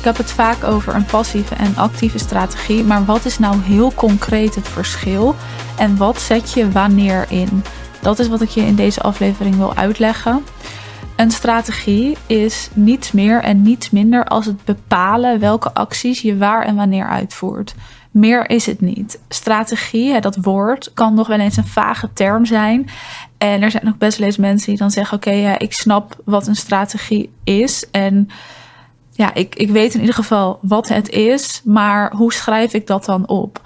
Ik heb het vaak over een passieve en actieve strategie, maar wat is nou heel concreet het verschil en wat zet je wanneer in? Dat is wat ik je in deze aflevering wil uitleggen. Een strategie is niets meer en niets minder als het bepalen welke acties je waar en wanneer uitvoert. Meer is het niet. Strategie, dat woord, kan nog wel eens een vage term zijn. En er zijn ook best wel eens mensen die dan zeggen: Oké, ja, ik snap wat een strategie is. En ja, ik, ik weet in ieder geval wat het is, maar hoe schrijf ik dat dan op?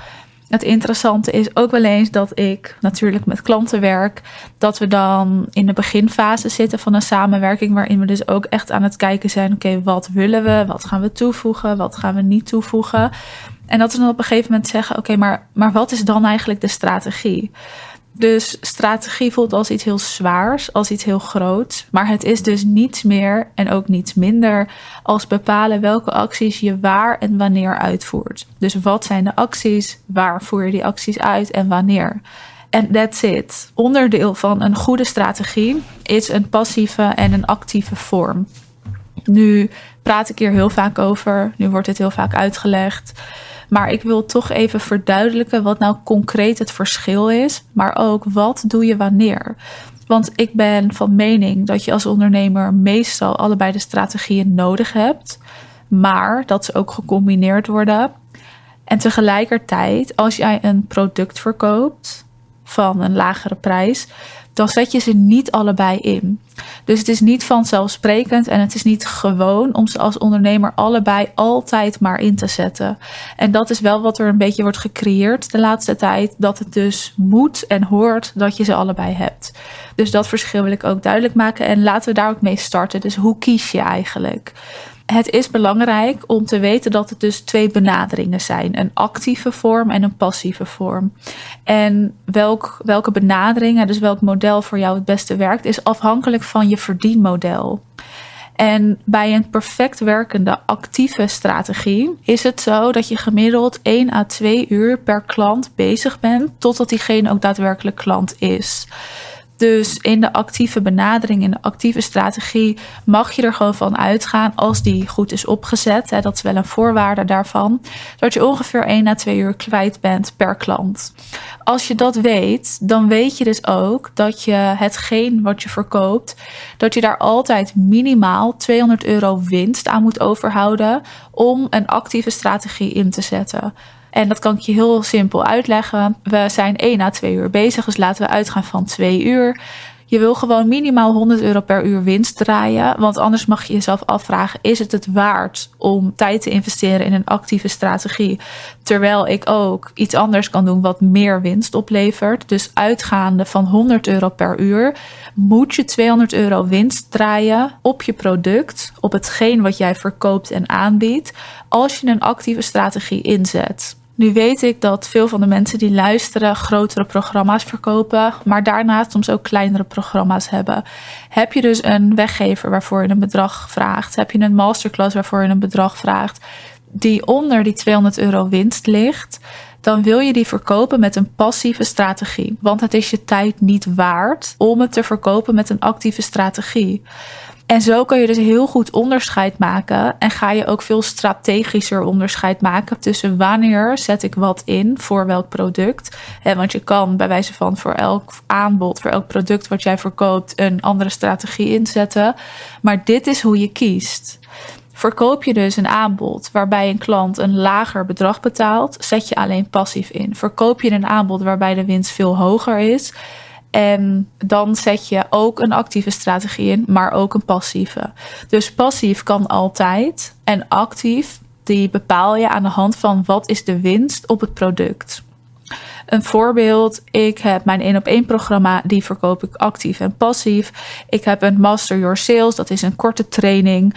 Het interessante is ook wel eens dat ik natuurlijk met klanten werk, dat we dan in de beginfase zitten van een samenwerking, waarin we dus ook echt aan het kijken zijn: oké, wat willen we? Wat gaan we toevoegen? Wat gaan we niet toevoegen? En dat we dan op een gegeven moment zeggen: oké, maar, maar wat is dan eigenlijk de strategie? Dus strategie voelt als iets heel zwaars, als iets heel groots. Maar het is dus niets meer en ook niets minder als bepalen welke acties je waar en wanneer uitvoert. Dus wat zijn de acties, waar voer je die acties uit en wanneer. En that's it. Onderdeel van een goede strategie is een passieve en een actieve vorm. Nu praat ik hier heel vaak over, nu wordt het heel vaak uitgelegd. Maar ik wil toch even verduidelijken wat nou concreet het verschil is, maar ook wat doe je wanneer. Want ik ben van mening dat je als ondernemer meestal allebei de strategieën nodig hebt, maar dat ze ook gecombineerd worden. En tegelijkertijd, als jij een product verkoopt van een lagere prijs, dan zet je ze niet allebei in. Dus het is niet vanzelfsprekend en het is niet gewoon om ze als ondernemer allebei altijd maar in te zetten. En dat is wel wat er een beetje wordt gecreëerd de laatste tijd: dat het dus moet en hoort dat je ze allebei hebt. Dus dat verschil wil ik ook duidelijk maken en laten we daar ook mee starten. Dus hoe kies je eigenlijk? Het is belangrijk om te weten dat het dus twee benaderingen zijn: een actieve vorm en een passieve vorm. En welk, welke benadering, dus welk model voor jou het beste werkt, is afhankelijk van je verdienmodel. En bij een perfect werkende actieve strategie is het zo dat je gemiddeld 1 à 2 uur per klant bezig bent totdat diegene ook daadwerkelijk klant is. Dus in de actieve benadering, in de actieve strategie, mag je er gewoon van uitgaan als die goed is opgezet. Hè, dat is wel een voorwaarde daarvan. Dat je ongeveer 1 à 2 uur kwijt bent per klant. Als je dat weet, dan weet je dus ook dat je hetgeen wat je verkoopt, dat je daar altijd minimaal 200 euro winst aan moet overhouden om een actieve strategie in te zetten. En dat kan ik je heel simpel uitleggen. We zijn 1 à 2 uur bezig, dus laten we uitgaan van 2 uur. Je wil gewoon minimaal 100 euro per uur winst draaien. Want anders mag je jezelf afvragen: is het het waard om tijd te investeren in een actieve strategie? Terwijl ik ook iets anders kan doen wat meer winst oplevert. Dus uitgaande van 100 euro per uur moet je 200 euro winst draaien op je product, op hetgeen wat jij verkoopt en aanbiedt, als je een actieve strategie inzet. Nu weet ik dat veel van de mensen die luisteren grotere programma's verkopen, maar daarnaast soms ook kleinere programma's hebben. Heb je dus een weggever waarvoor je een bedrag vraagt? Heb je een masterclass waarvoor je een bedrag vraagt? Die onder die 200 euro winst ligt, dan wil je die verkopen met een passieve strategie. Want het is je tijd niet waard om het te verkopen met een actieve strategie. En zo kun je dus heel goed onderscheid maken en ga je ook veel strategischer onderscheid maken tussen wanneer zet ik wat in voor welk product. Want je kan bij wijze van voor elk aanbod, voor elk product wat jij verkoopt, een andere strategie inzetten. Maar dit is hoe je kiest. Verkoop je dus een aanbod waarbij een klant een lager bedrag betaalt, zet je alleen passief in. Verkoop je een aanbod waarbij de winst veel hoger is, en dan zet je ook een actieve strategie in, maar ook een passieve. Dus passief kan altijd en actief, die bepaal je aan de hand van wat is de winst op het product. Een voorbeeld, ik heb mijn 1 op 1 programma, die verkoop ik actief en passief. Ik heb een Master Your Sales, dat is een korte training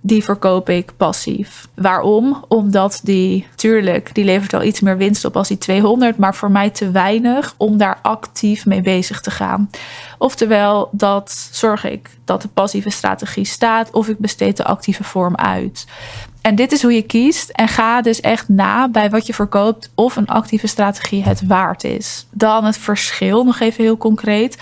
die verkoop ik passief. Waarom? Omdat die, tuurlijk, die levert wel iets meer winst op als die 200, maar voor mij te weinig om daar actief mee bezig te gaan. Oftewel, dat zorg ik dat de passieve strategie staat of ik besteed de actieve vorm uit. En dit is hoe je kiest. En ga dus echt na bij wat je verkoopt of een actieve strategie het waard is. Dan het verschil, nog even heel concreet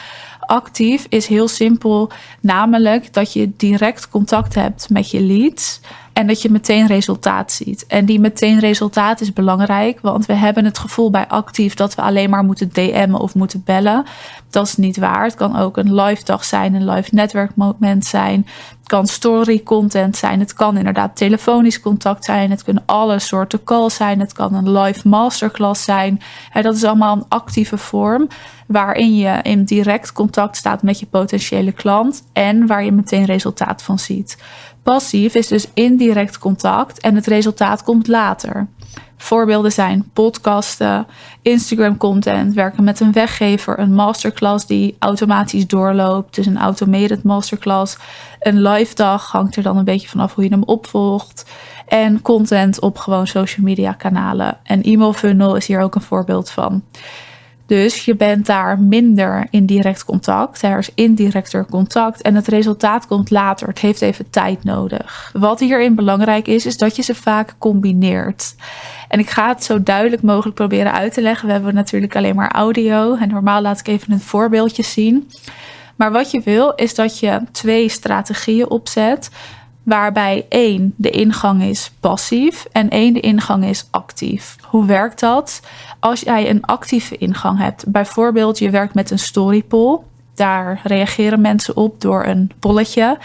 actief is heel simpel, namelijk dat je direct contact hebt met je leads. En dat je meteen resultaat ziet. En die meteen resultaat is belangrijk, want we hebben het gevoel bij actief dat we alleen maar moeten DM'en of moeten bellen. Dat is niet waar. Het kan ook een live dag zijn, een live netwerkmoment zijn. Het kan story content zijn. Het kan inderdaad telefonisch contact zijn. Het kunnen alle soorten calls zijn. Het kan een live masterclass zijn. dat is allemaal een actieve vorm waarin je in direct contact staat met je potentiële klant en waar je meteen resultaat van ziet. Passief is dus indirect contact en het resultaat komt later. Voorbeelden zijn podcasten, Instagram content, werken met een weggever, een masterclass die automatisch doorloopt, dus een automated masterclass. Een live dag hangt er dan een beetje vanaf hoe je hem opvolgt. En content op gewoon social media kanalen. En e-mail funnel is hier ook een voorbeeld van. Dus je bent daar minder in direct contact. Er is indirecter contact en het resultaat komt later. Het heeft even tijd nodig. Wat hierin belangrijk is, is dat je ze vaak combineert. En ik ga het zo duidelijk mogelijk proberen uit te leggen. We hebben natuurlijk alleen maar audio en normaal laat ik even een voorbeeldje zien. Maar wat je wil is dat je twee strategieën opzet waarbij één de ingang is passief en één de ingang is actief. Hoe werkt dat? Als jij een actieve ingang hebt, bijvoorbeeld je werkt met een story poll, daar reageren mensen op door een polletje.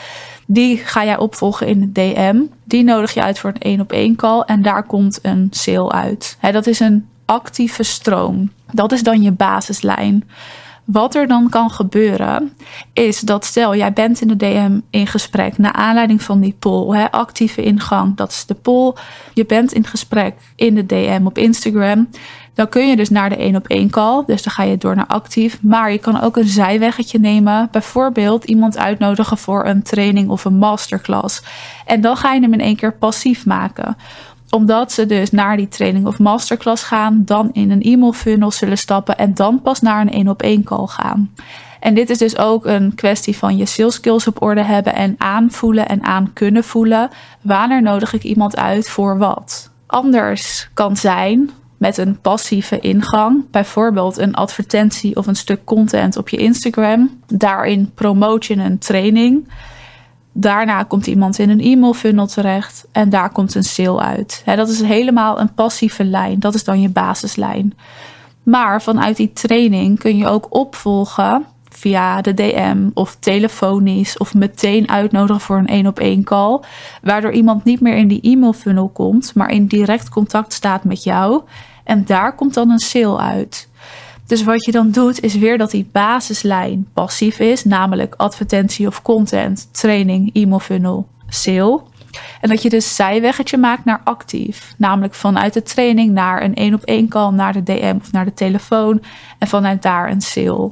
Die ga jij opvolgen in de DM. Die nodig je uit voor een één op één call en daar komt een sale uit. dat is een actieve stroom. Dat is dan je basislijn. Wat er dan kan gebeuren, is dat stel jij bent in de DM in gesprek naar aanleiding van die poll, hè, actieve ingang, dat is de poll. Je bent in gesprek in de DM op Instagram. Dan kun je dus naar de één op één call. Dus dan ga je door naar actief. Maar je kan ook een zijweggetje nemen. Bijvoorbeeld iemand uitnodigen voor een training of een masterclass. En dan ga je hem in één keer passief maken omdat ze dus naar die training of masterclass gaan, dan in een e-mail funnel zullen stappen en dan pas naar een één op één call gaan. En dit is dus ook een kwestie van je sales skills op orde hebben en aanvoelen en aan kunnen voelen. Wanneer nodig ik iemand uit voor wat? Anders kan zijn met een passieve ingang, bijvoorbeeld een advertentie of een stuk content op je Instagram. Daarin promoot je een training. Daarna komt iemand in een e-mail funnel terecht en daar komt een sale uit. dat is helemaal een passieve lijn. Dat is dan je basislijn. Maar vanuit die training kun je ook opvolgen via de DM of telefonisch of meteen uitnodigen voor een één op één call, waardoor iemand niet meer in die e-mail funnel komt, maar in direct contact staat met jou en daar komt dan een sale uit. Dus wat je dan doet, is weer dat die basislijn passief is, namelijk advertentie of content, training, e-mail funnel, sale. En dat je dus zijweggetje maakt naar actief. Namelijk vanuit de training naar een één op één call, naar de DM of naar de telefoon. En vanuit daar een sale.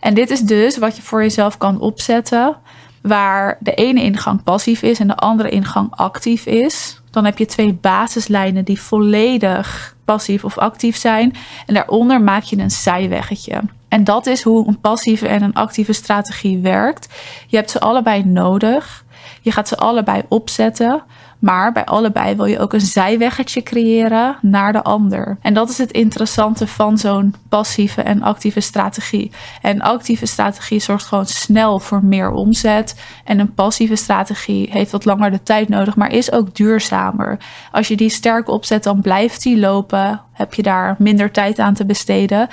En dit is dus wat je voor jezelf kan opzetten. Waar de ene ingang passief is en de andere ingang actief is. Dan heb je twee basislijnen die volledig passief of actief zijn. En daaronder maak je een zijweggetje. En dat is hoe een passieve en een actieve strategie werkt. Je hebt ze allebei nodig. Je gaat ze allebei opzetten. Maar bij allebei wil je ook een zijweggetje creëren naar de ander. En dat is het interessante van zo'n passieve en actieve strategie. En actieve strategie zorgt gewoon snel voor meer omzet. En een passieve strategie heeft wat langer de tijd nodig, maar is ook duurzamer. Als je die sterk opzet, dan blijft die lopen. Heb je daar minder tijd aan te besteden.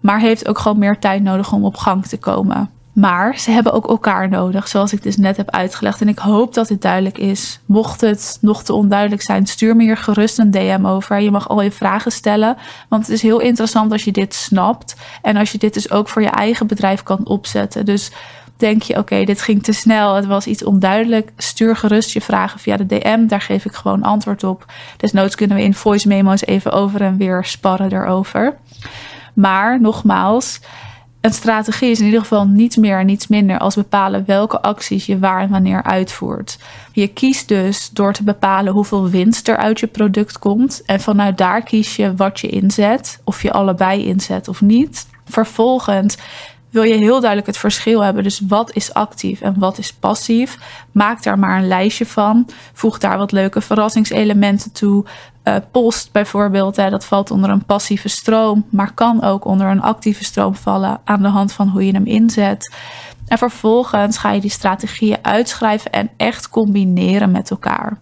Maar heeft ook gewoon meer tijd nodig om op gang te komen. Maar ze hebben ook elkaar nodig, zoals ik dus net heb uitgelegd. En ik hoop dat dit duidelijk is. Mocht het nog te onduidelijk zijn, stuur me hier gerust een DM over. Je mag al je vragen stellen, want het is heel interessant als je dit snapt. En als je dit dus ook voor je eigen bedrijf kan opzetten. Dus denk je, oké, dit ging te snel, het was iets onduidelijk. Stuur gerust je vragen via de DM, daar geef ik gewoon antwoord op. Desnoods kunnen we in voice memo's even over en weer sparren erover. Maar nogmaals, een strategie is in ieder geval niets meer en niets minder als bepalen welke acties je waar en wanneer uitvoert. Je kiest dus door te bepalen hoeveel winst er uit je product komt. En vanuit daar kies je wat je inzet, of je allebei inzet of niet. Vervolgens wil je heel duidelijk het verschil hebben. Dus wat is actief en wat is passief? Maak daar maar een lijstje van. Voeg daar wat leuke verrassingselementen toe. Uh, post bijvoorbeeld, hè, dat valt onder een passieve stroom, maar kan ook onder een actieve stroom vallen aan de hand van hoe je hem inzet. En vervolgens ga je die strategieën uitschrijven en echt combineren met elkaar.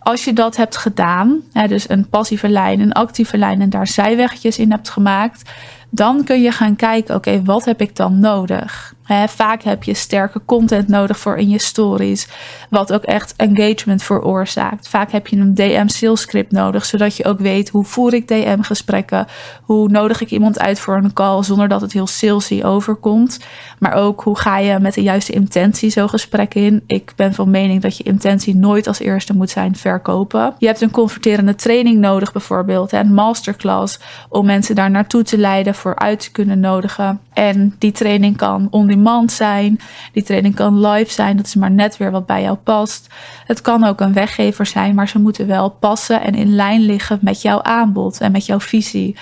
Als je dat hebt gedaan, hè, dus een passieve lijn, een actieve lijn en daar zijweggetjes in hebt gemaakt, dan kun je gaan kijken, oké, wat heb ik dan nodig? Vaak heb je sterke content nodig voor in je stories, wat ook echt engagement veroorzaakt. Vaak heb je een DM sales script nodig, zodat je ook weet hoe voer ik DM gesprekken, hoe nodig ik iemand uit voor een call zonder dat het heel salesy overkomt. Maar ook hoe ga je met de juiste intentie zo'n gesprek in. Ik ben van mening dat je intentie nooit als eerste moet zijn verkopen. Je hebt een converterende training nodig bijvoorbeeld, een masterclass, om mensen daar naartoe te leiden voor uit te kunnen nodigen. En die training kan on demand zijn. Die training kan live zijn. Dat is maar net weer wat bij jou past. Het kan ook een weggever zijn, maar ze moeten wel passen en in lijn liggen met jouw aanbod en met jouw visie.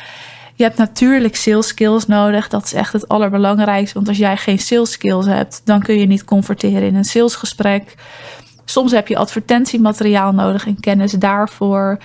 Je hebt natuurlijk sales skills nodig. Dat is echt het allerbelangrijkste. Want als jij geen sales skills hebt, dan kun je niet converteren in een salesgesprek. Soms heb je advertentiemateriaal nodig en kennis daarvoor.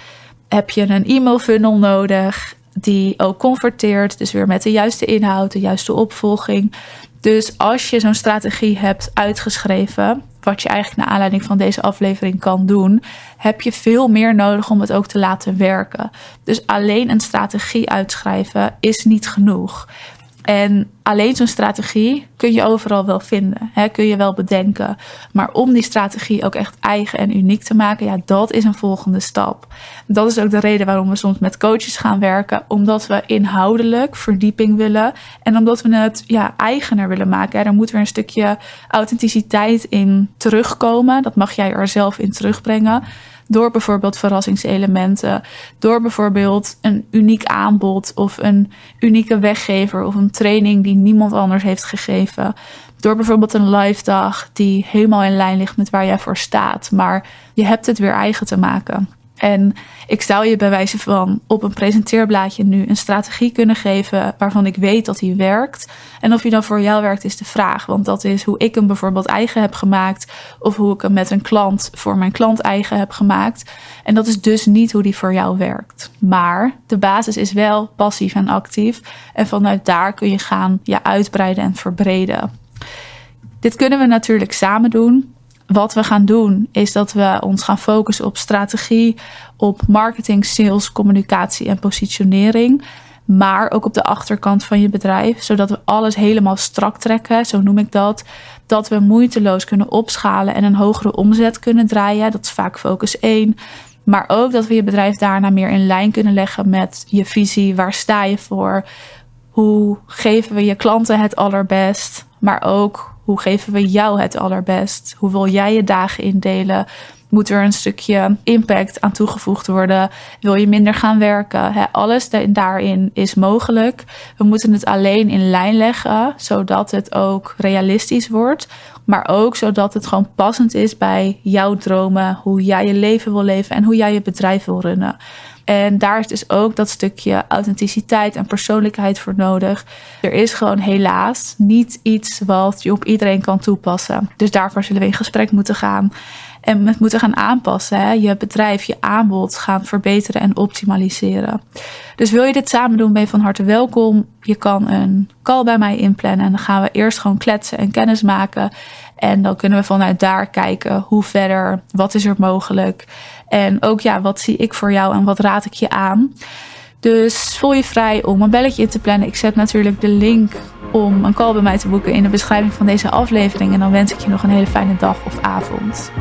Heb je een e-mail funnel nodig die ook converteert. Dus weer met de juiste inhoud, de juiste opvolging. Dus als je zo'n strategie hebt uitgeschreven, wat je eigenlijk naar aanleiding van deze aflevering kan doen, heb je veel meer nodig om het ook te laten werken. Dus alleen een strategie uitschrijven is niet genoeg. En alleen zo'n strategie kun je overal wel vinden, hè, kun je wel bedenken. Maar om die strategie ook echt eigen en uniek te maken, ja, dat is een volgende stap. Dat is ook de reden waarom we soms met coaches gaan werken, omdat we inhoudelijk verdieping willen en omdat we het ja, eigener willen maken. Er moet weer een stukje authenticiteit in terugkomen. Dat mag jij er zelf in terugbrengen. Door bijvoorbeeld verrassingselementen. Door bijvoorbeeld een uniek aanbod of een unieke weggever of een training die niemand anders heeft gegeven. Door bijvoorbeeld een live dag die helemaal in lijn ligt met waar jij voor staat. Maar je hebt het weer eigen te maken. En ik zou je bij wijze van op een presenteerblaadje nu een strategie kunnen geven waarvan ik weet dat die werkt. En of die dan voor jou werkt is de vraag. Want dat is hoe ik hem bijvoorbeeld eigen heb gemaakt. Of hoe ik hem met een klant voor mijn klant eigen heb gemaakt. En dat is dus niet hoe die voor jou werkt. Maar de basis is wel passief en actief. En vanuit daar kun je gaan je uitbreiden en verbreden. Dit kunnen we natuurlijk samen doen wat we gaan doen is dat we ons gaan focussen op strategie, op marketing, sales, communicatie en positionering. Maar ook op de achterkant van je bedrijf, zodat we alles helemaal strak trekken, zo noem ik dat. Dat we moeiteloos kunnen opschalen en een hogere omzet kunnen draaien. Dat is vaak focus 1. Maar ook dat we je bedrijf daarna meer in lijn kunnen leggen met je visie. Waar sta je voor? Hoe geven we je klanten het allerbest? Maar ook hoe geven we jou het allerbest? Hoe wil jij je dagen indelen? Moet er een stukje impact aan toegevoegd worden? Wil je minder gaan werken? alles daarin is mogelijk. We moeten het alleen in lijn leggen, zodat het ook realistisch wordt. Maar ook zodat het gewoon passend is bij jouw dromen, hoe jij je leven wil leven en hoe jij je bedrijf wil runnen. En daar is dus ook dat stukje authenticiteit en persoonlijkheid voor nodig. Er is gewoon helaas niet iets wat je op iedereen kan toepassen. Dus daarvoor zullen we in gesprek moeten gaan. En het moeten gaan aanpassen. Hè? Je bedrijf, je aanbod gaan verbeteren en optimaliseren. Dus wil je dit samen doen, ben je van harte welkom. Je kan een call bij mij inplannen. En dan gaan we eerst gewoon kletsen en kennis maken. En dan kunnen we vanuit daar kijken hoe verder, wat is er mogelijk. En ook ja, wat zie ik voor jou en wat raad ik je aan. Dus voel je vrij om een belletje in te plannen. Ik zet natuurlijk de link om een call bij mij te boeken in de beschrijving van deze aflevering. En dan wens ik je nog een hele fijne dag of avond.